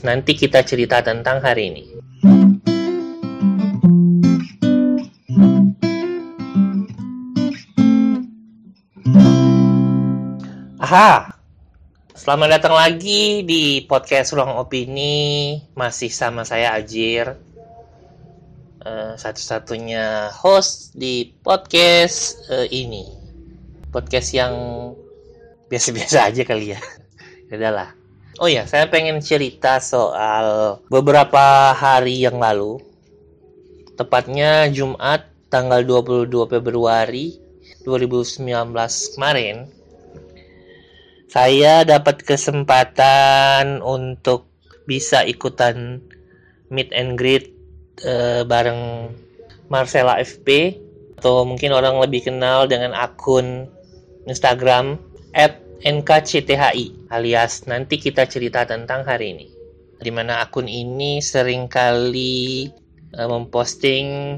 Nanti kita cerita tentang hari ini. Aha, selamat datang lagi di podcast Ruang Opini. Masih sama saya Ajir, uh, satu-satunya host di podcast uh, ini. Podcast yang biasa-biasa aja kali ya. Udahlah. Oh ya, saya pengen cerita soal beberapa hari yang lalu. Tepatnya Jumat tanggal 22 Februari 2019 kemarin. Saya dapat kesempatan untuk bisa ikutan meet and greet uh, bareng Marcella FP atau mungkin orang lebih kenal dengan akun Instagram NKCTHI alias nanti kita cerita tentang hari ini. Di mana akun ini sering kali uh, memposting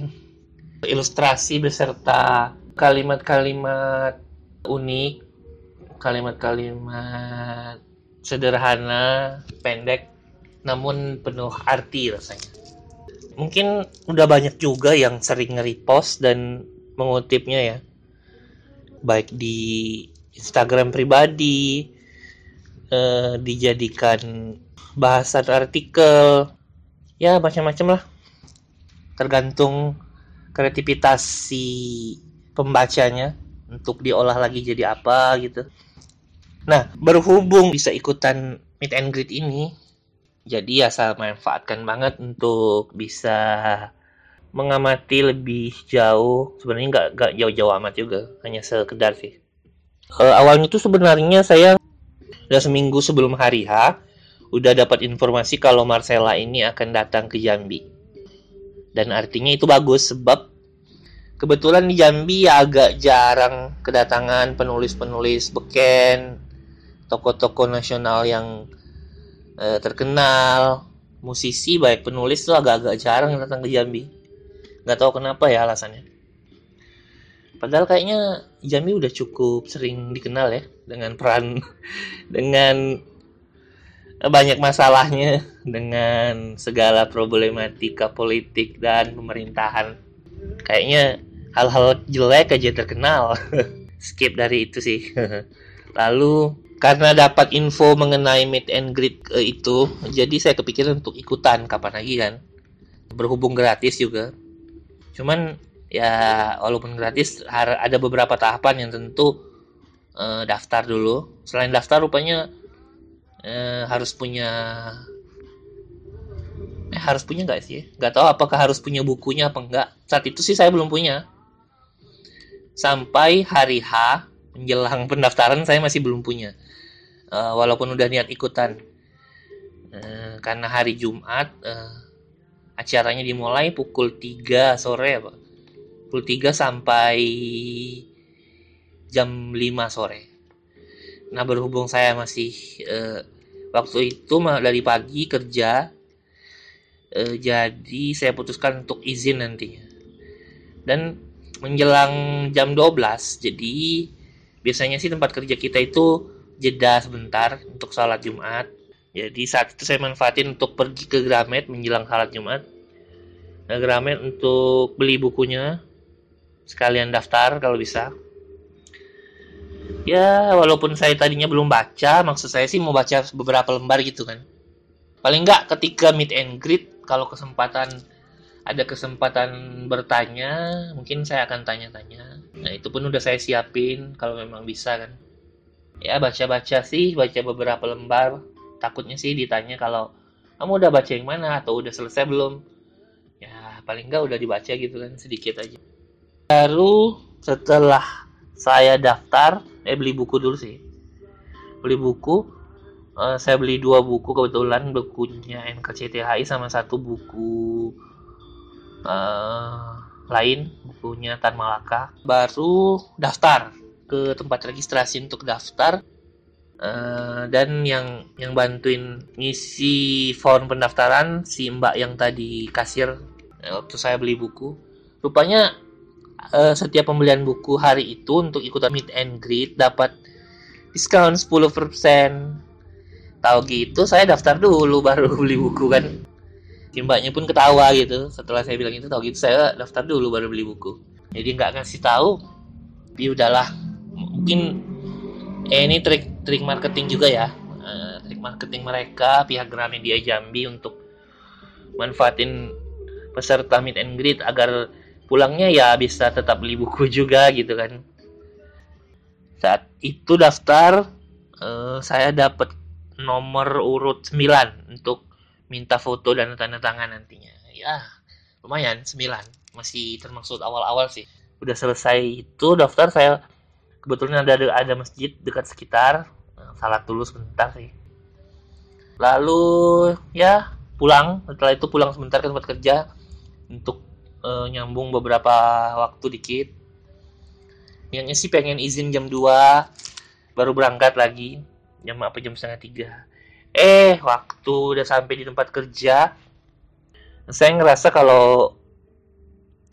ilustrasi beserta kalimat-kalimat unik, kalimat-kalimat sederhana, pendek, namun penuh arti rasanya. Mungkin udah banyak juga yang sering nge-repost dan mengutipnya ya. Baik di Instagram pribadi eh, dijadikan bahasan artikel ya macam-macam lah. Tergantung kreativitas si pembacanya untuk diolah lagi jadi apa gitu. Nah berhubung bisa ikutan meet and greet ini jadi ya saya manfaatkan banget untuk bisa mengamati lebih jauh. Sebenarnya nggak nggak jauh-jauh amat juga hanya sekedar sih uh, awalnya tuh sebenarnya saya udah seminggu sebelum hari H udah dapat informasi kalau Marcella ini akan datang ke Jambi. Dan artinya itu bagus sebab kebetulan di Jambi ya agak jarang kedatangan penulis-penulis beken, tokoh-tokoh nasional yang uh, terkenal, musisi baik penulis tuh agak-agak jarang datang ke Jambi. Nggak tahu kenapa ya alasannya. Padahal kayaknya Jambi udah cukup sering dikenal ya dengan peran dengan banyak masalahnya dengan segala problematika politik dan pemerintahan. Kayaknya hal-hal jelek aja terkenal. Skip dari itu sih. Lalu karena dapat info mengenai meet and greet itu, jadi saya kepikiran untuk ikutan kapan lagi kan. Berhubung gratis juga. Cuman ya walaupun gratis ada beberapa tahapan yang tentu uh, daftar dulu. Selain daftar rupanya uh, harus punya eh harus punya nggak sih? Nggak tahu apakah harus punya bukunya apa enggak saat itu sih saya belum punya. Sampai hari H menjelang pendaftaran saya masih belum punya. Uh, walaupun udah niat ikutan. Uh, karena hari Jumat uh, acaranya dimulai pukul 3 sore apa pukul 3 sampai jam 5 sore. Nah, berhubung saya masih eh, waktu itu dari pagi kerja, eh, jadi saya putuskan untuk izin nantinya. Dan menjelang jam 12, jadi biasanya sih tempat kerja kita itu jeda sebentar untuk salat Jumat. Jadi saat itu saya manfaatin untuk pergi ke Gramet menjelang salat Jumat. Nah, Gramet untuk beli bukunya sekalian daftar kalau bisa. Ya walaupun saya tadinya belum baca maksud saya sih mau baca beberapa lembar gitu kan. Paling nggak ketika meet and greet kalau kesempatan ada kesempatan bertanya mungkin saya akan tanya-tanya. Nah itu pun udah saya siapin kalau memang bisa kan. Ya baca-baca sih baca beberapa lembar. Takutnya sih ditanya kalau kamu udah baca yang mana? Atau udah selesai belum? Ya paling nggak udah dibaca gitu kan sedikit aja baru setelah saya daftar eh beli buku dulu sih. Beli buku uh, saya beli dua buku kebetulan bukunya NKCTHI sama satu buku uh, lain bukunya Tan Malaka. Baru daftar ke tempat registrasi untuk daftar uh, dan yang yang bantuin ngisi form pendaftaran si mbak yang tadi kasir waktu saya beli buku. Rupanya uh, setiap pembelian buku hari itu untuk ikutan meet and greet dapat diskon 10% tahu gitu saya daftar dulu baru beli buku kan. Mbaknya pun ketawa gitu setelah saya bilang itu tahu gitu saya daftar dulu baru beli buku. Jadi nggak ngasih tahu tapi udahlah. Mungkin eh ini trik trik marketing juga ya. Uh, trik marketing mereka pihak Gramedia Jambi untuk manfaatin peserta meet and greet agar pulangnya ya bisa tetap beli buku juga gitu kan. Saat itu daftar uh, saya dapat nomor urut 9 untuk minta foto dan tanda tangan nantinya. Ya lumayan 9 masih termasuk awal-awal sih. Udah selesai itu daftar saya kebetulan ada ada masjid dekat sekitar. Salat dulu sebentar sih. Lalu ya pulang. Setelah itu pulang sebentar ke tempat kerja untuk uh, nyambung beberapa waktu dikit. Yang sih pengen izin jam 2 baru berangkat lagi. Jam apa jam setengah tiga. Eh waktu udah sampai di tempat kerja saya ngerasa kalau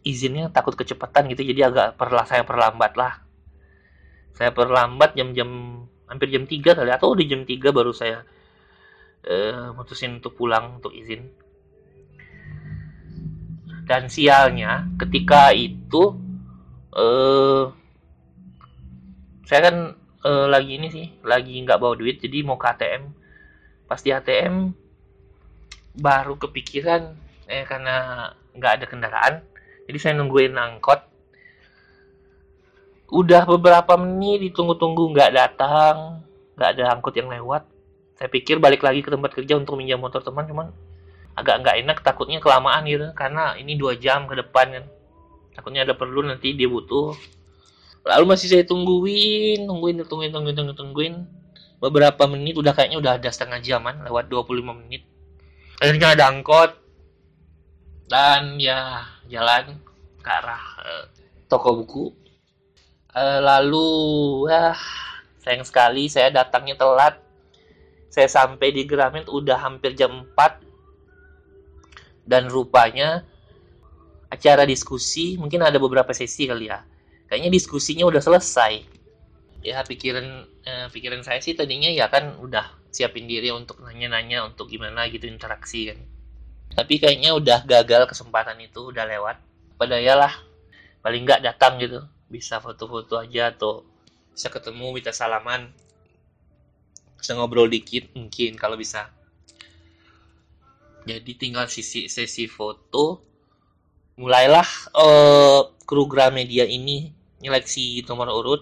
izinnya takut kecepatan gitu jadi agak perlah saya perlambat lah. Saya perlambat jam-jam hampir jam 3 kali atau di jam 3 baru saya uh, mutusin untuk pulang untuk izin dan sialnya ketika itu uh, saya kan uh, lagi ini sih lagi nggak bawa duit jadi mau ke ATM pas di ATM baru kepikiran eh karena nggak ada kendaraan jadi saya nungguin angkot. Udah beberapa menit ditunggu-tunggu nggak datang nggak ada angkot yang lewat. Saya pikir balik lagi ke tempat kerja untuk minjam motor teman cuman agak nggak enak takutnya kelamaan gitu. Karena ini dua jam ke depan kan. Takutnya ada perlu nanti dia butuh. Lalu masih saya tungguin tungguin tungguin tungguin tungguin tungguin. Beberapa menit udah kayaknya udah ada setengah jaman lewat 25 menit. Akhirnya ada angkot. Dan ya jalan ke arah uh, toko buku. Uh, lalu ya sayang sekali saya datangnya telat. Saya sampai di Gramet udah hampir jam 4 dan rupanya acara diskusi mungkin ada beberapa sesi kali ya. Kayaknya diskusinya udah selesai. Ya pikiran eh, pikiran saya sih tadinya ya kan udah siapin diri untuk nanya-nanya untuk gimana gitu interaksi kan. Tapi kayaknya udah gagal kesempatan itu udah lewat. Pada lah paling nggak datang gitu. Bisa foto-foto aja atau bisa ketemu bisa salaman. Bisa ngobrol dikit mungkin kalau bisa jadi tinggal sisi sesi foto. Mulailah uh, kru Gramedia ini nyeleksi nomor urut.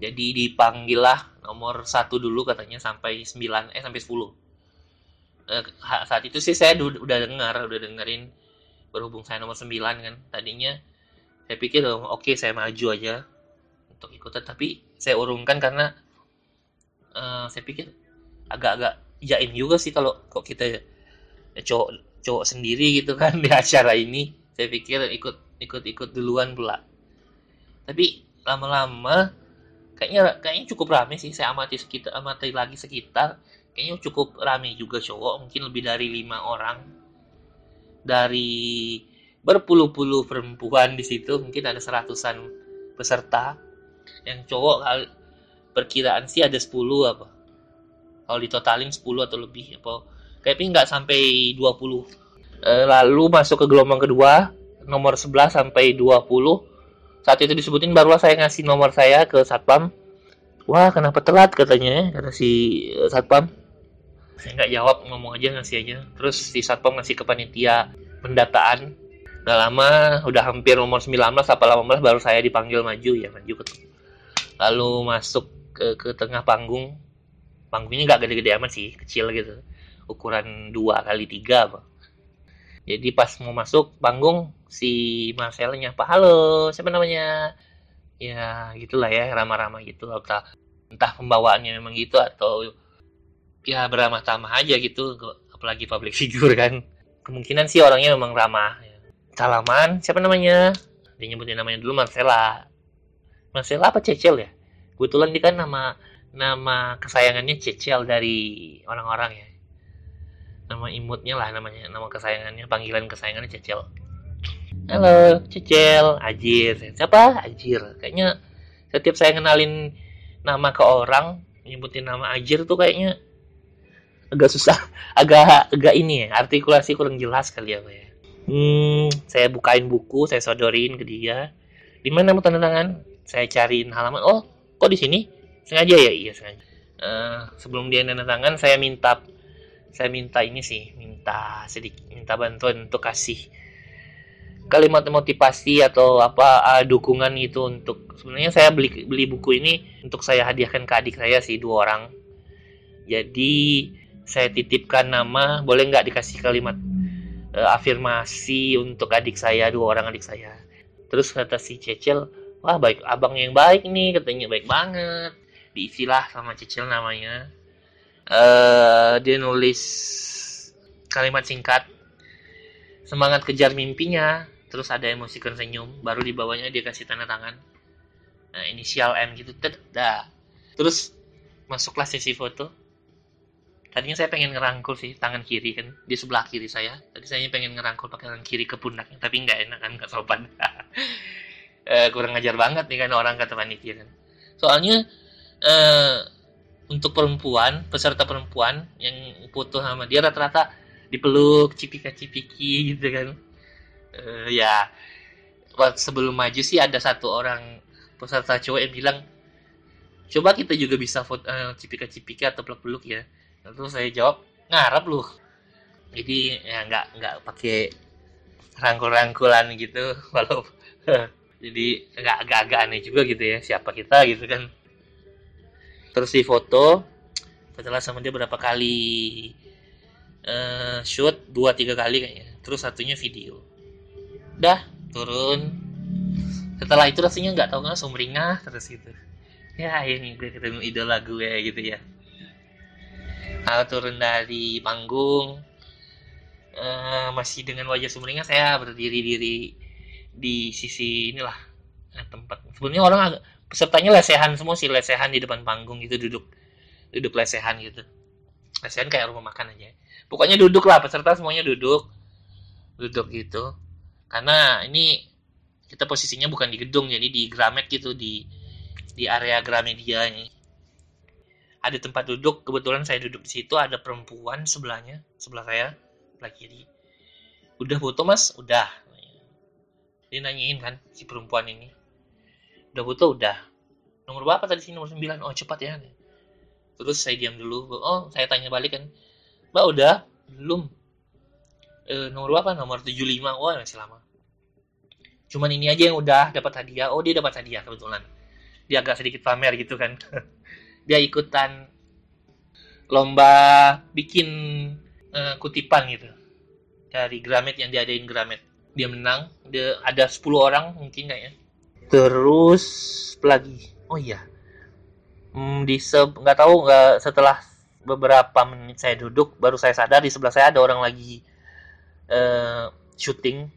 Jadi dipanggil lah nomor satu dulu katanya sampai 9 eh sampai 10 eh, saat itu sih saya udah dengar udah dengerin berhubung saya nomor 9 kan. Tadinya saya pikir oh, oke okay, saya maju aja untuk ikutan. Tapi saya urungkan karena uh, saya pikir agak-agak jaim juga sih kalau kok kita cowok cowok sendiri gitu kan di acara ini. Saya pikir ikut ikut-ikut duluan pula. Tapi lama-lama kayaknya kayaknya cukup rame sih. Saya amati sekitar amati lagi sekitar. Kayaknya cukup rame juga cowok mungkin lebih dari lima orang. Dari berpuluh-puluh perempuan di situ mungkin ada seratusan peserta. Yang cowok perkiraan sih ada 10 apa kalau ditotalin 10 atau lebih apa. Kayaknya nggak sampai 20 e, lalu masuk ke gelombang kedua nomor 11 sampai 20 saat itu disebutin barulah saya ngasih nomor saya ke satpam. Wah kenapa telat katanya kata si eh, satpam. Saya nggak jawab ngomong aja ngasih aja. Terus si satpam ngasih ke panitia pendataan. Udah lama udah hampir nomor 19 apa 18 baru saya dipanggil maju ya maju ke lalu masuk ke, ke tengah panggung panggungnya nggak gede-gede amat sih kecil gitu. Ukuran dua kali tiga apa. Jadi pas mau masuk panggung si Marcelnya apa halo siapa namanya? Ya gitulah ya ramah-ramah gitu. Entah entah pembawaannya memang gitu atau ya beramah tamah aja gitu apalagi public figure kan. Kemungkinan sih orangnya memang ramah ya. salaman siapa namanya? Dia nyebutin namanya dulu Marcella. Marcella apa Cecil ya? Kebetulan dia kan nama nama kesayangannya Cecil dari orang-orang ya. Nama imutnya lah namanya nama kesayangannya panggilan kesayangannya Cecil halo Cecil Ajir. Siapa? Ajir. Kayaknya setiap saya kenalin nama ke orang nyebutin nama Ajir tuh kayaknya agak susah agak agak ini ya artikulasi kurang jelas kali ya Pak ya. Hmm, saya bukain buku saya sodorin ke dia. Di mana mau tanda tangan? Saya cariin halaman. Oh kok di sini sengaja ya? Iya sengaja. Uh, sebelum dia tanda tangan saya minta saya minta ini sih minta sedikit minta bantuan untuk kasih kalimat motivasi atau apa uh, dukungan itu untuk sebenarnya saya beli beli buku ini untuk saya hadiahkan ke adik saya sih dua orang. Jadi saya titipkan nama boleh nggak dikasih kalimat uh, afirmasi untuk adik saya dua orang adik saya? Terus kata si Cecil wah baik abang yang baik nih katanya baik banget diisilah sama Cecil namanya. Uh, dia nulis kalimat singkat semangat kejar mimpinya. Terus ada emosi senyum baru di bawahnya dia kasih tanda tangan. Nah, inisial M gitu dah. Terus masuklah sesi foto. Tadinya saya pengen ngerangkul sih tangan kiri kan di sebelah kiri saya. Tadi saya pengen ngerangkul pakai tangan kiri ke pundaknya tapi nggak enak kan nggak sopan. E, kurang ngajar banget nih kan orang kata panitia kan. Soalnya e, untuk perempuan peserta perempuan yang foto sama dia rata-rata dipeluk cipika cipiki gitu kan. Uh, ya sebelum maju sih ada satu orang peserta cowok yang bilang coba kita juga bisa foto uh, cipika-cipika atau peluk-peluk ya. Lalu saya jawab ngarep loh. Jadi ya nggak nggak pakai rangkul-rangkulan gitu walau jadi agak agak aneh juga gitu ya siapa kita gitu kan terus di foto setelah sama dia berapa kali uh, shoot dua tiga kali kayaknya. Terus satunya video. Dah turun. Setelah itu rasanya nggak tahu nggak sumringah terus gitu. Ya ini gue ketemu idola gue gitu ya. Kalau turun dari panggung uh, masih dengan wajah sumringah saya berdiri diri di sisi inilah eh, tempat. Sebenarnya orang agak pesertanya lesehan semua sih lesehan di depan panggung gitu duduk. Duduk lesehan gitu. Lesehan kayak rumah makan aja. Pokoknya duduk lah peserta semuanya duduk. Duduk gitu. Karena ini kita posisinya bukan di gedung jadi di Gramet gitu di di area Gramedia ini. Ada tempat duduk kebetulan saya duduk di situ ada perempuan sebelahnya sebelah saya sebelah kiri. Udah foto mas? Udah. Dia nanyain kan si perempuan ini udah foto udah. Nomor berapa tadi sih? Nomor 9 oh cepat ya. Terus saya diam dulu. Oh saya tanya balik kan. Mbak udah? Belum. E, nomor berapa? Nomor 75 wah masih lama. Cuman ini aja yang udah dapat hadiah. Oh dia dapat hadiah kebetulan. Dia agak sedikit pamer gitu kan. Dia ikutan lomba bikin uh, kutipan gitu. Dari Gramet yang diadain Gramet. Dia menang. Dia ada 10 orang mungkin kayaknya terus lagi. Oh iya. Hmm, di se nggak tahu nggak setelah beberapa menit saya duduk baru saya sadar di sebelah saya ada orang lagi uh, syuting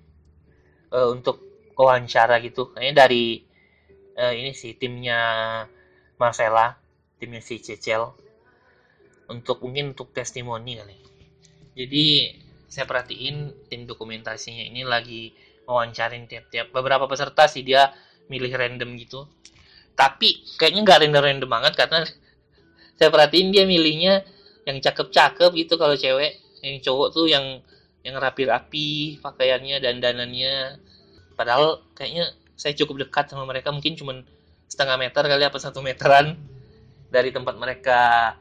uh, untuk wawancara gitu. Kayaknya dari uh, ini sih timnya Marcella timnya si Cecel. Untuk mungkin untuk testimoni kali. Jadi saya perhatiin tim dokumentasinya ini lagi wawancarin tiap-tiap beberapa peserta sih dia milih random gitu. Tapi kayaknya nggak random-random banget karena saya perhatiin dia milihnya yang cakep-cakep gitu. Kalau cewek yang cowok tuh yang yang rapi-rapi pakaiannya dan danannya padahal kayaknya saya cukup dekat sama mereka. Mungkin cuma setengah meter kali apa satu meteran dari tempat mereka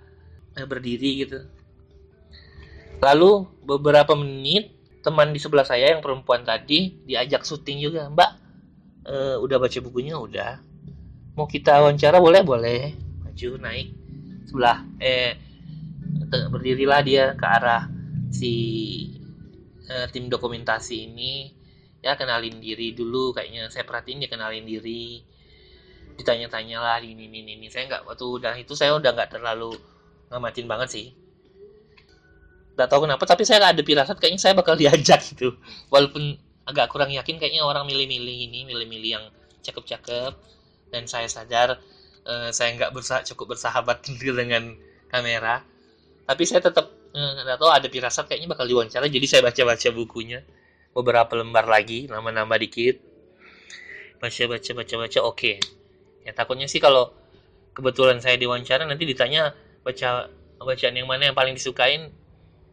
eh, berdiri gitu. Lalu beberapa menit teman di sebelah saya yang perempuan tadi diajak syuting juga. Mbak e, udah baca bukunya udah. Mau kita wawancara boleh boleh. Maju naik. Sebelah eh berdirilah dia ke arah si eh, tim dokumentasi ini. Ya kenalin diri dulu kayaknya saya perhatiin dia kenalin diri. Ditanya-tanya lah ini ini ini. Saya nggak waktu udah itu saya udah nggak terlalu ngamatin banget sih. Nggak tahu kenapa tapi saya ada pirasat kayaknya saya bakal diajak gitu. Walaupun agak kurang yakin kayaknya orang milih-milih ini milih-milih yang cakep-cakep. Dan saya sadar uh, saya nggak bersa cukup bersahabat dengan kamera. Tapi saya tetap eh, nggak uh, tahu ada pirasat kayaknya bakal diwawancara jadi saya baca-baca bukunya. Beberapa lembar lagi nambah-nambah dikit. Baca baca baca baca oke. Okay. ya takutnya sih kalau kebetulan saya diwawancara nanti ditanya baca bacaan yang mana yang paling disukain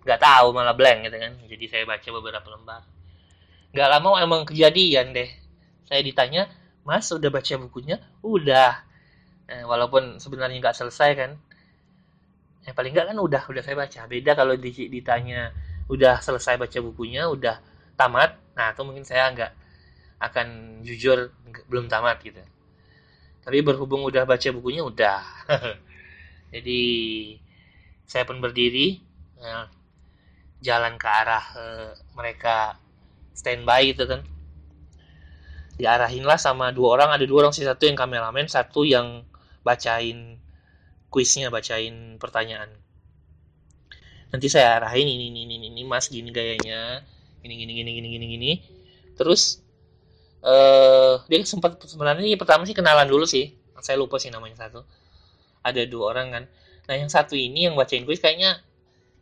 nggak tahu malah blank gitu kan. Jadi saya baca beberapa lembar nggak lama emang kejadian deh. Saya ditanya mas udah baca bukunya? Udah. Eh, walaupun sebenarnya nggak selesai kan. Yang paling nggak kan udah udah saya baca. Beda kalau ditanya udah selesai baca bukunya? Udah tamat? Nah itu mungkin saya nggak akan jujur belum tamat gitu. Tapi berhubung udah baca bukunya udah. Jadi saya pun berdiri eh, jalan ke arah eh, mereka standby gitu kan. Diarahin lah sama dua orang ada dua orang sih satu yang kameramen satu yang bacain kuisnya bacain pertanyaan. Nanti saya arahin ini ini ini ini mas gini gayanya gini gini gini gini gini gini. Terus uh, dia sempat sebenarnya ini pertama sih kenalan dulu sih. Saya lupa sih namanya satu. Ada dua orang kan. Nah yang satu ini yang bacain kuis kayaknya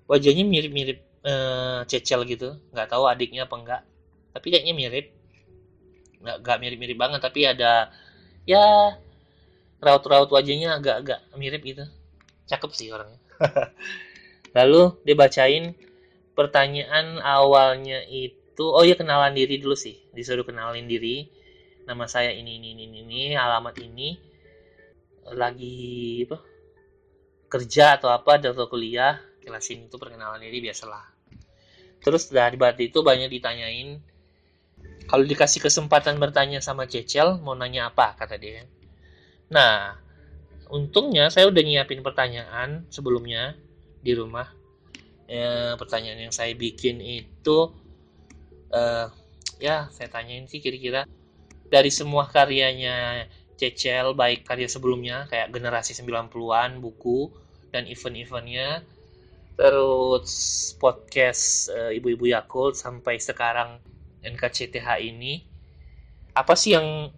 wajahnya mirip-mirip uh, cecel gitu. Nggak tahu adiknya apa enggak tapi kayaknya mirip. Nggak nggak mirip-mirip banget tapi ada ya raut-raut wajahnya agak-agak mirip gitu. Cakep sih orangnya. Lalu dia bacain pertanyaan awalnya itu oh ya kenalan diri dulu sih. Disuruh kenalin diri. Nama saya ini ini ini ini alamat ini. Lagi apa kerja atau apa atau kuliah. Jelasin itu perkenalan diri biasalah. Terus dari berarti itu banyak ditanyain kalau dikasih kesempatan bertanya sama Cecel mau nanya apa kata dia. Nah untungnya saya udah nyiapin pertanyaan sebelumnya di rumah. Ya, pertanyaan yang saya bikin itu uh, ya saya tanyain sih kira-kira dari semua karyanya Cecel baik karya sebelumnya kayak generasi 90-an buku dan event-eventnya terus podcast uh, ibu-ibu Yakult sampai sekarang NKCTH ini apa sih yang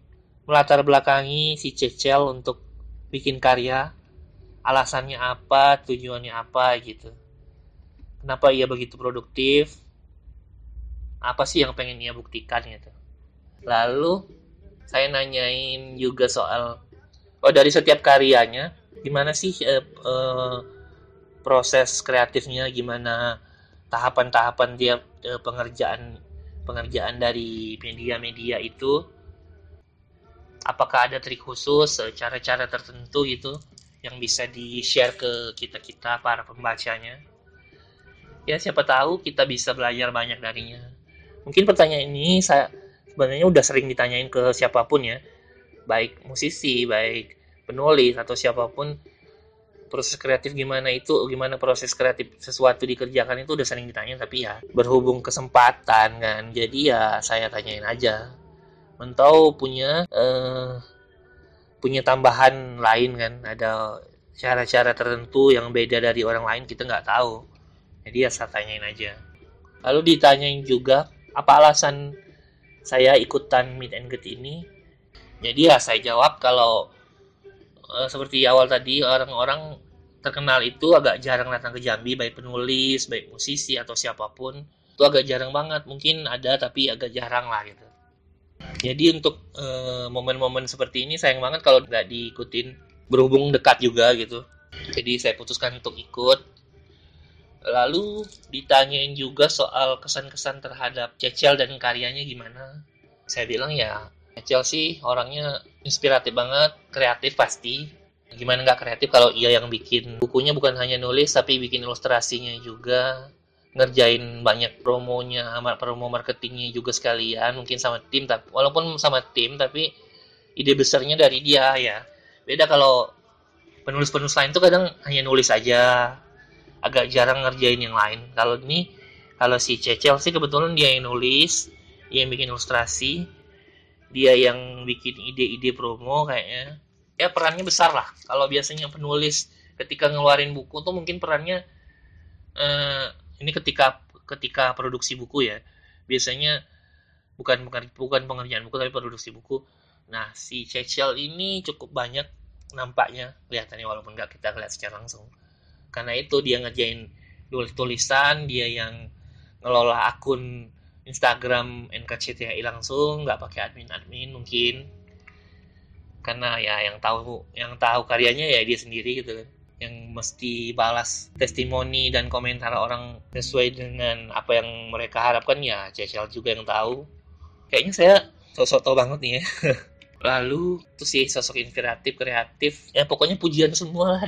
melatar belakangi si Cecel untuk bikin karya? Alasannya apa? Tujuannya apa? Gitu. Kenapa ia begitu produktif? Apa sih yang pengen ia buktikan gitu? Lalu saya nanyain juga soal oh dari setiap karyanya gimana sih eh, eh, proses kreatifnya? Gimana tahapan-tahapan dia eh, pengerjaan pengerjaan dari media-media itu? Apakah ada trik khusus eh, cara-cara tertentu gitu yang bisa di-share ke kita-kita para pembacanya? Ya siapa tahu kita bisa belajar banyak darinya. Mungkin pertanyaan ini saya sebenarnya udah sering ditanyain ke siapa pun ya. Baik musisi baik penulis atau siapa pun proses kreatif gimana itu gimana proses kreatif sesuatu dikerjakan itu udah sering ditanya tapi ya berhubung kesempatan kan jadi ya saya tanyain aja. Mentau punya uh, punya tambahan lain kan ada cara-cara tertentu yang beda dari orang lain kita nggak tahu. Jadi ya saya tanyain aja. Lalu ditanyain juga apa alasan saya ikutan meet and greet ini? Jadi ya saya jawab kalau uh, seperti awal tadi orang-orang terkenal itu agak jarang datang ke Jambi baik penulis baik musisi atau siapa pun. Itu agak jarang banget mungkin ada tapi agak jarang lah gitu. Jadi untuk uh, momen-momen seperti ini sayang banget kalau nggak diikutin. Berhubung dekat juga gitu. Jadi saya putuskan untuk ikut. Lalu ditanyain juga soal kesan-kesan terhadap Cecil dan karyanya gimana. Saya bilang ya Sih orangnya inspiratif banget kreatif pasti. Gimana nggak kreatif kalau ia yang bikin? Bukunya bukan hanya nulis tapi bikin ilustrasinya juga. Ngerjain banyak promonya promo marketingnya juga sekalian mungkin sama tim tapi walaupun sama tim tapi ide besarnya dari dia ya. Beda kalau penulis-penulis lain tuh kadang hanya nulis aja. Agak jarang ngerjain yang lain. Kalau ini kalau si Cecil sih kebetulan dia yang nulis dia yang bikin ilustrasi dia yang bikin ide-ide promo kayaknya. Ya perannya besar lah. Kalau biasanya penulis ketika ngeluarin buku tuh mungkin perannya eh, ini ketika ketika produksi buku ya. Biasanya bukan bukan bukan pengerjaan buku tapi produksi buku. Nah si Cecil ini cukup banyak nampaknya kelihatannya walaupun nggak kita lihat secara langsung. Karena itu dia ngerjain tulis tulisan dia yang ngelola akun Instagram NKCTHI langsung nggak pakai admin admin mungkin. Karena ya yang tahu yang tahu karyanya ya dia sendiri gitu kan. Yang mesti balas testimoni dan komentar orang sesuai dengan apa yang mereka harapkan ya Cecil juga yang tahu. Kayaknya saya sosok tau banget nih ya. Lalu tuh sih sosok inspiratif kreatif. Ya pokoknya pujian semua lah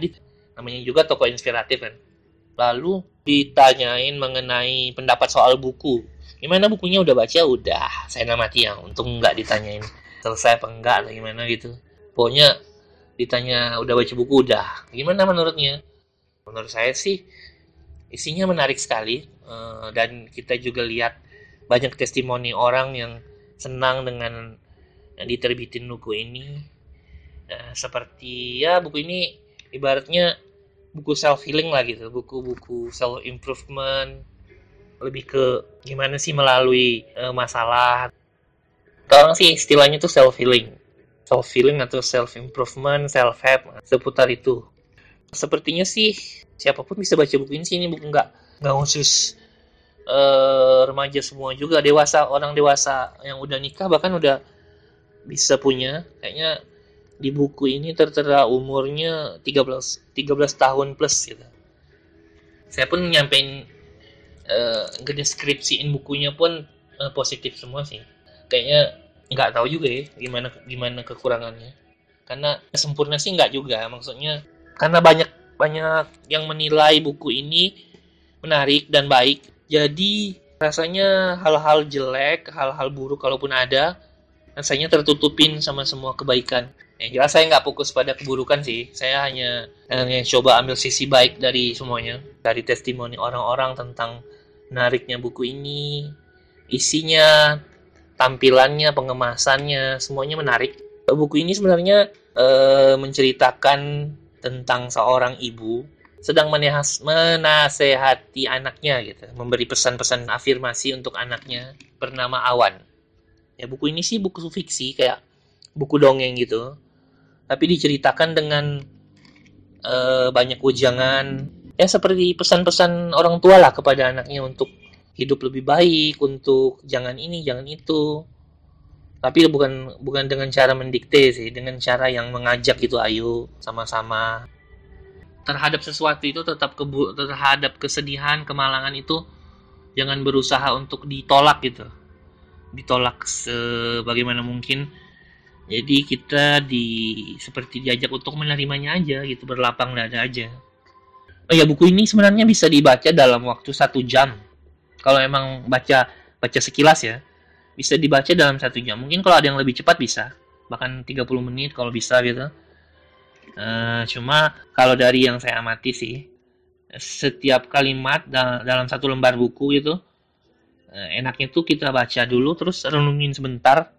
namanya juga tokoh inspiratif kan. Lalu ditanyain mengenai pendapat soal buku gimana bukunya? Udah baca? Udah. Saya namati ya untung nggak ditanyain selesai apa enggak atau gimana gitu. Pokoknya ditanya udah baca buku? Udah. Gimana menurutnya? Menurut saya sih isinya menarik sekali uh, dan kita juga lihat banyak testimoni orang yang senang dengan yang diterbitin buku ini. Uh, seperti ya buku ini ibaratnya buku self healing lah gitu. Buku-buku self improvement lebih ke gimana sih melalui uh, masalah. Orang sih istilahnya tuh self healing self healing atau self improvement self help seputar itu. Sepertinya sih siapa pun bisa baca buku ini sih ini buku nggak nggak khusus uh, remaja semua juga. Dewasa orang dewasa yang udah nikah bahkan udah bisa punya. Kayaknya di buku ini tertera umurnya 13 13 tahun plus gitu. Saya pun nyampein uh, ngedeskripsiin bukunya pun uh, positif semua sih. Kayaknya nggak tahu juga ya gimana gimana kekurangannya. Karena sempurna sih nggak juga maksudnya karena banyak banyak yang menilai buku ini menarik dan baik. Jadi rasanya hal-hal jelek hal-hal buruk kalaupun ada rasanya tertutupin sama semua kebaikan. Yang jelas saya nggak fokus pada keburukan sih. Saya hanya hanya coba ambil sisi baik dari semuanya. Dari testimoni orang-orang tentang menariknya buku ini isinya tampilannya, pengemasannya, semuanya menarik. Buku ini sebenarnya e, menceritakan tentang seorang ibu sedang menahas, menasehati anaknya gitu, memberi pesan-pesan afirmasi untuk anaknya bernama Awan. Ya buku ini sih buku fiksi kayak buku dongeng gitu, tapi diceritakan dengan e, banyak ujangan, ya seperti pesan-pesan orang tua lah kepada anaknya untuk hidup lebih baik untuk jangan ini jangan itu. Tapi bukan bukan dengan cara mendikte sih dengan cara yang mengajak gitu ayo sama-sama. Terhadap sesuatu itu tetap kebu terhadap kesedihan kemalangan itu jangan berusaha untuk ditolak gitu. Ditolak sebagaimana mungkin. Jadi kita di seperti diajak untuk menerimanya aja gitu berlapang dada aja oh ya buku ini sebenarnya bisa dibaca dalam waktu satu jam. Kalau emang baca baca sekilas ya bisa dibaca dalam satu jam. Mungkin kalau ada yang lebih cepat bisa bahkan 30 menit kalau bisa gitu. Uh, cuma kalau dari yang saya amati sih setiap kalimat dalam satu lembar buku itu uh, enaknya tuh kita baca dulu terus renungin sebentar.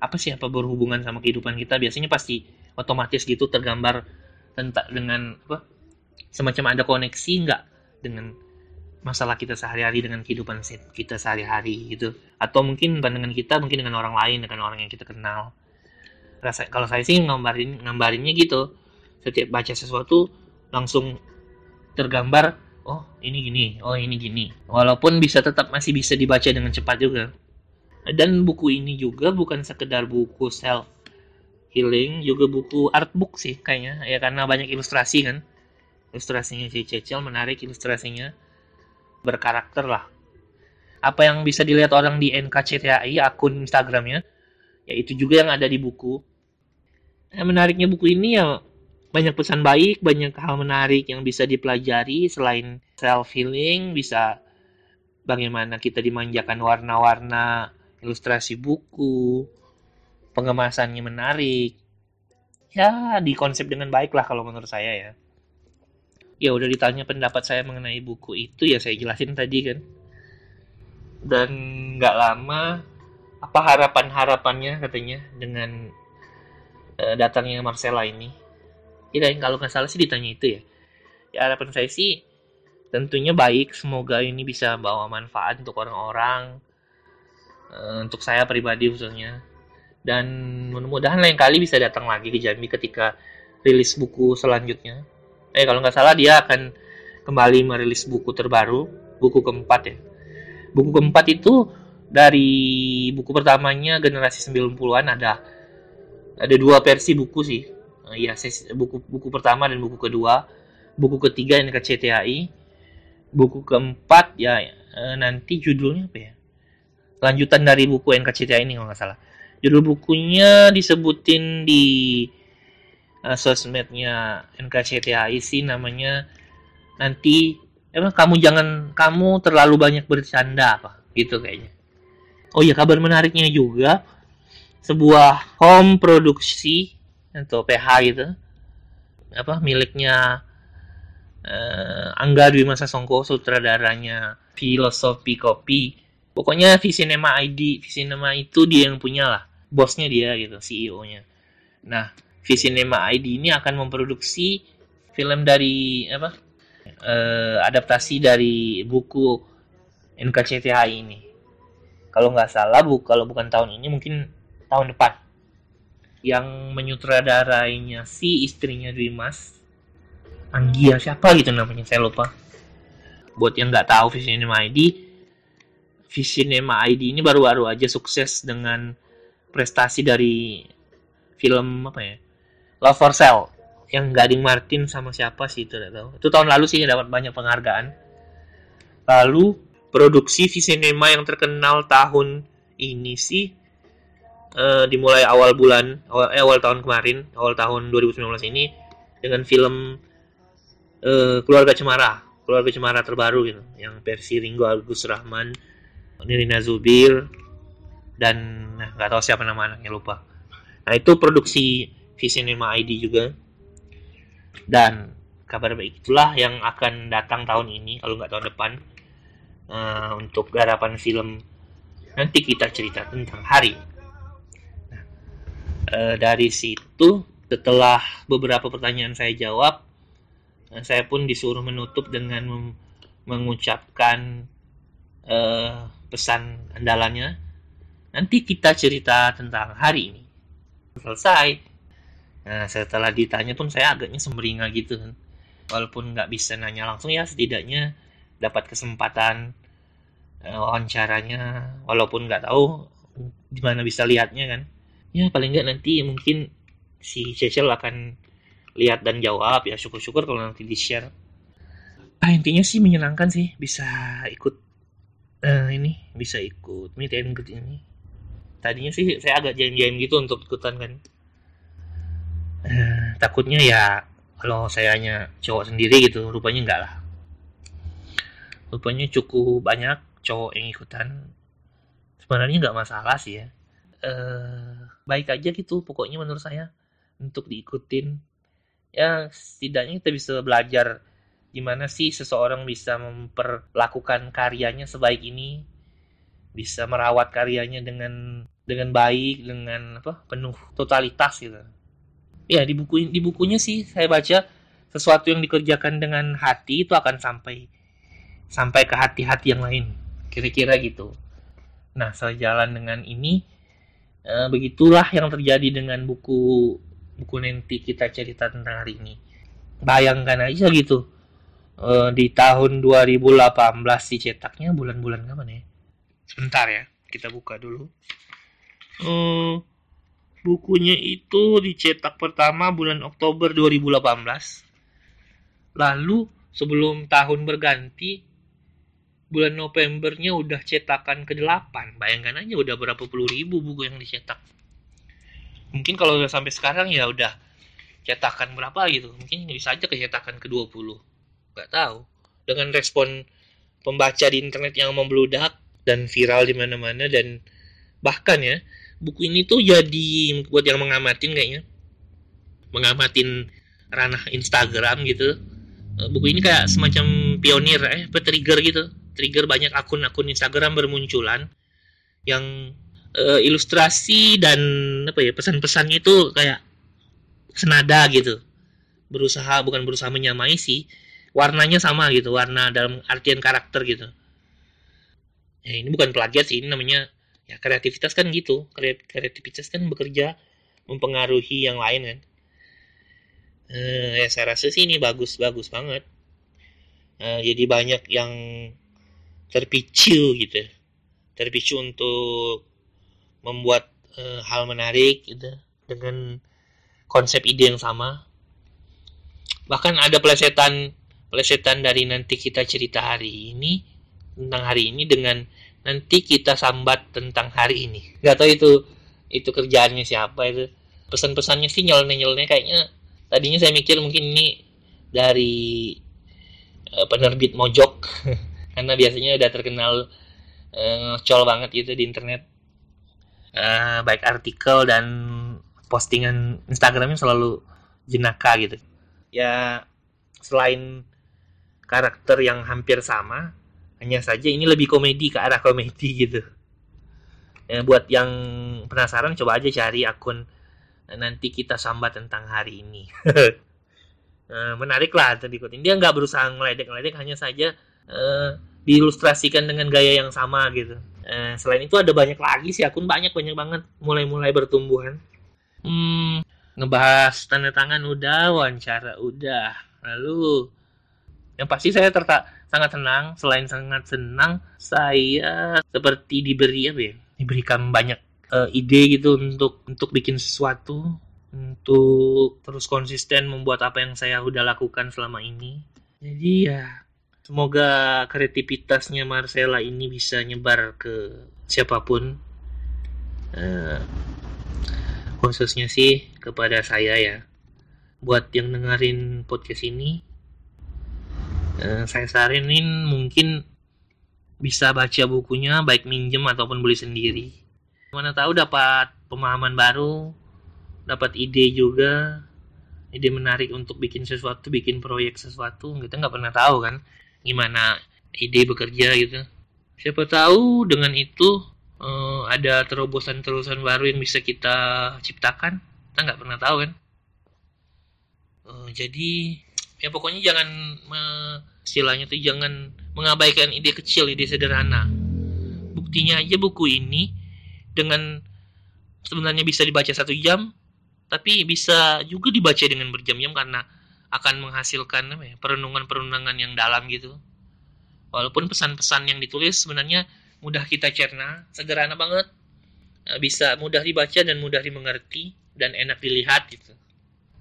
Apa sih apa berhubungan sama kehidupan kita? Biasanya pasti otomatis gitu tergambar tentang dengan apa semacam ada koneksi nggak dengan masalah kita sehari-hari dengan kehidupan kita sehari-hari gitu? Atau mungkin pandangan kita mungkin dengan orang lain dengan orang yang kita kenal. Rasa kalau saya sih ngambarin ngambarinnya gitu. Setiap baca sesuatu langsung tergambar oh ini gini oh ini gini. Walaupun bisa tetap masih bisa dibaca dengan cepat juga. Dan buku ini juga bukan sekedar buku self healing juga buku art book sih kayaknya. Ya karena banyak ilustrasi kan ilustrasinya si Cecil menarik ilustrasinya berkarakter lah. Apa yang bisa dilihat orang di NKCTHI akun Instagramnya, ya itu juga yang ada di buku. Yang menariknya buku ini ya banyak pesan baik, banyak hal menarik yang bisa dipelajari selain self healing, bisa bagaimana kita dimanjakan warna-warna ilustrasi buku, pengemasannya menarik. Ya, dikonsep dengan baik lah kalau menurut saya ya ya udah ditanya pendapat saya mengenai buku itu ya saya jelasin tadi kan. Dan nggak lama apa harapan harapannya katanya dengan uh, datangnya Marcella ini? Ya kalau nggak salah sih ditanya itu ya. Ya harapan saya sih tentunya baik semoga ini bisa bawa manfaat untuk orang-orang uh, untuk saya pribadi khususnya. Dan mudah-mudahan lain kali bisa datang lagi ke Jambi ketika rilis buku selanjutnya eh kalau nggak salah dia akan kembali merilis buku terbaru, buku keempat ya. Buku keempat itu dari buku pertamanya generasi 90-an ada. Ada dua versi buku sih. Ya buku buku pertama dan buku kedua. Buku ketiga NKCTHI buku keempat ya uh, nanti judulnya apa ya? Lanjutan dari buku NKCTHI ini kalau nggak salah. Judul bukunya disebutin di uh, sosmednya NKCTHI sih namanya. Nanti emang kamu jangan kamu terlalu banyak bercanda apa gitu kayaknya. Oh iya kabar menariknya juga sebuah home produksi atau PH gitu apa miliknya uh, Angga Dwi Masa Songko sutradaranya Filosofi Kopi. Pokoknya Visinema ID Visinema itu dia yang punya lah bosnya dia gitu CEO-nya nah Visinema ID ini akan memproduksi film dari apa uh, adaptasi dari buku NKCTH ini. Kalau nggak salah bu kalau bukan tahun ini mungkin tahun depan. Yang menyutradarainya si istrinya Dimas Anggia siapa gitu namanya saya lupa. Buat yang nggak tahu Visinema ID Visinema ID ini baru-baru aja sukses dengan prestasi dari film apa ya Love for Sale yang Gading Martin sama siapa sih itu tahu. Itu tahun lalu sih dapat banyak penghargaan. Lalu produksi Visinema yang terkenal tahun ini sih uh, dimulai awal bulan awal eh, awal tahun kemarin awal tahun 2019 ini dengan film uh, keluarga Cemara keluarga Cemara terbaru gitu yang versi Ringo Agus Rahman Nirina Zubir dan nah, nggak tahu siapa nama anaknya lupa. Nah itu produksi V-Cinema ID juga. Dan kabar baik itulah yang akan datang tahun ini kalau nggak tahun depan uh, untuk garapan film. Nanti kita cerita tentang hari. E, dari situ setelah beberapa pertanyaan saya jawab e, saya pun disuruh menutup dengan mengucapkan e, pesan andalannya. Nanti kita cerita tentang hari ini. Selesai nah setelah ditanya pun saya agaknya semberinga gitu kan. Walaupun nggak bisa nanya langsung ya setidaknya dapat kesempatan wawancaranya. Walaupun nggak tahu di mana bisa lihatnya kan. Ya paling nggak nanti mungkin si Cecil akan lihat dan jawab. Ya syukur-syukur kalau nanti di share ah intinya sih menyenangkan sih bisa ikut uh, ini bisa ikut meet and greet ini. Tadinya sih saya agak jaim-jaim gitu untuk ikutan kan uh, takutnya ya kalau saya hanya cowok sendiri gitu rupanya enggak lah. Rupanya cukup banyak cowok yang ikutan. Sebenarnya nggak masalah sih ya. Uh, baik aja gitu pokoknya menurut saya untuk diikutin. Ya setidaknya kita bisa belajar gimana sih seseorang bisa memperlakukan karyanya sebaik ini bisa merawat karyanya dengan dengan baik dengan apa penuh totalitas gitu ya di buku di bukunya sih saya baca sesuatu yang dikerjakan dengan hati itu akan sampai sampai ke hati-hati yang lain kira-kira gitu nah sejalan dengan ini Uh, begitulah yang terjadi dengan buku buku nanti kita cerita tentang hari ini. Bayangkan aja gitu. Uh, di tahun 2018 dicetaknya bulan-bulan kapan ya? Sebentar ya, kita buka dulu. Uh, bukunya itu dicetak pertama bulan Oktober 2018. Lalu sebelum tahun berganti bulan Novembernya udah cetakan ke-8. Bayangkan aja udah berapa puluh ribu buku yang dicetak. Mungkin kalau udah sampai sekarang ya udah cetakan berapa gitu. Mungkin bisa aja ke cetakan ke-20. Gak tahu. Dengan respon pembaca di internet yang membludak dan viral di mana-mana dan bahkan ya buku ini tuh jadi buat yang mengamatin kayaknya. Mengamatin ranah Instagram gitu. Buku ini kayak semacam pionir eh trigger gitu. Trigger banyak akun-akun Instagram bermunculan yang uh, ilustrasi dan apa ya pesan-pesannya itu kayak senada gitu. Berusaha bukan berusaha menyamai sih. Warnanya sama gitu warna dalam artian karakter gitu. Ya ini bukan plagiat sih ini namanya ya kreativitas kan gitu. Kreativitas kan bekerja mempengaruhi yang lain kan. Uh, ya saya rasa sih ini bagus bagus banget. Uh, jadi banyak yang terpicu gitu. Terpicu untuk membuat uh, hal menarik gitu dengan konsep ide yang sama. Bahkan ada pelesetan pelesetan dari nanti kita cerita hari ini tentang hari ini dengan nanti kita sambat tentang hari ini. Nggak tahu itu itu kerjaannya siapa itu. Pesan-pesannya sih nyel-nyelnya kayaknya tadinya saya mikir mungkin ini dari uh, penerbit mojok. Karena biasanya udah terkenal uh, ngecol banget gitu di internet. Uh, baik artikel dan postingan Instagramnya selalu jenaka gitu. Ya selain karakter yang hampir sama hanya saja ini lebih komedi ke arah komedi gitu. Ya, buat yang penasaran coba aja cari akun nanti kita sambat tentang hari ini. Eh, menarik lah untuk diikutin. Dia nggak berusaha ngeledek-ngeledek hanya saja uh, diilustrasikan dengan gaya yang sama gitu. Uh, selain itu ada banyak lagi sih akun banyak banyak banget. Mulai-mulai bertumbuhan. Hmm, ngebahas tanda tangan udah, wawancara udah. Lalu yang pasti saya tertak sangat senang. Selain sangat senang, saya seperti diberi apa ya? Diberikan banyak uh, ide gitu untuk untuk bikin sesuatu, untuk terus konsisten membuat apa yang saya udah lakukan selama ini. Jadi ya semoga kreativitasnya Marcella ini bisa nyebar ke siapa pun. Uh, khususnya sih kepada saya ya buat yang dengerin podcast ini eh, saya saranin mungkin bisa baca bukunya baik minjem ataupun beli sendiri. Mana tahu dapat pemahaman baru dapat ide juga ide menarik untuk bikin sesuatu bikin proyek sesuatu kita nggak pernah tahu kan gimana ide bekerja gitu. Siapa tahu dengan itu uh, ada terobosan-terobosan baru yang bisa kita ciptakan kita nggak pernah tahu kan. Uh, jadi ya pokoknya jangan istilahnya tuh jangan mengabaikan ide kecil ide sederhana. Buktinya aja buku ini dengan sebenarnya bisa dibaca satu jam tapi bisa juga dibaca dengan berjam-jam karena akan menghasilkan ya, perenungan-perenungan yang dalam gitu. Walaupun pesan-pesan yang ditulis sebenarnya mudah kita cerna, sederhana banget, eh, bisa mudah dibaca dan mudah dimengerti dan enak dilihat gitu.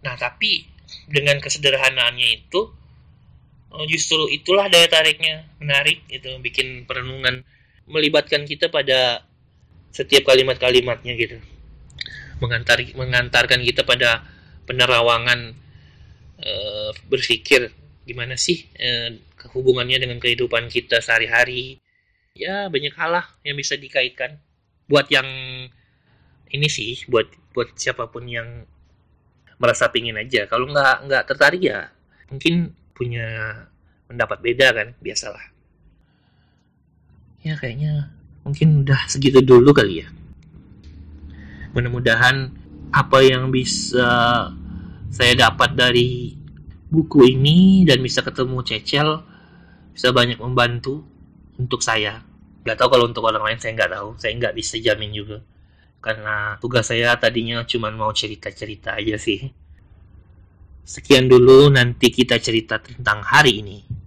Nah tapi dengan kesederhanaannya itu eh, justru itulah daya tariknya menarik itu bikin perenungan melibatkan kita pada setiap kalimat-kalimatnya gitu. Mengantar mengantarkan kita pada penerawangan e, berpikir gimana sih e, hubungannya dengan kehidupan kita sehari-hari. Ya banyak hal lah yang bisa dikaitkan. Buat yang ini sih buat buat siapa pun yang merasa pingin aja. Kalau nggak nggak tertarik ya mungkin punya pendapat beda kan biasalah. Ya kayaknya mungkin udah segitu dulu kali ya. Mudah-mudahan apa yang bisa saya dapat dari buku ini dan bisa ketemu Cecel bisa banyak membantu untuk saya. Nggak tahu kalau untuk orang lain saya nggak tahu. Saya nggak bisa jamin juga karena tugas saya tadinya cuma mau cerita-cerita aja sih. Sekian dulu nanti kita cerita tentang hari ini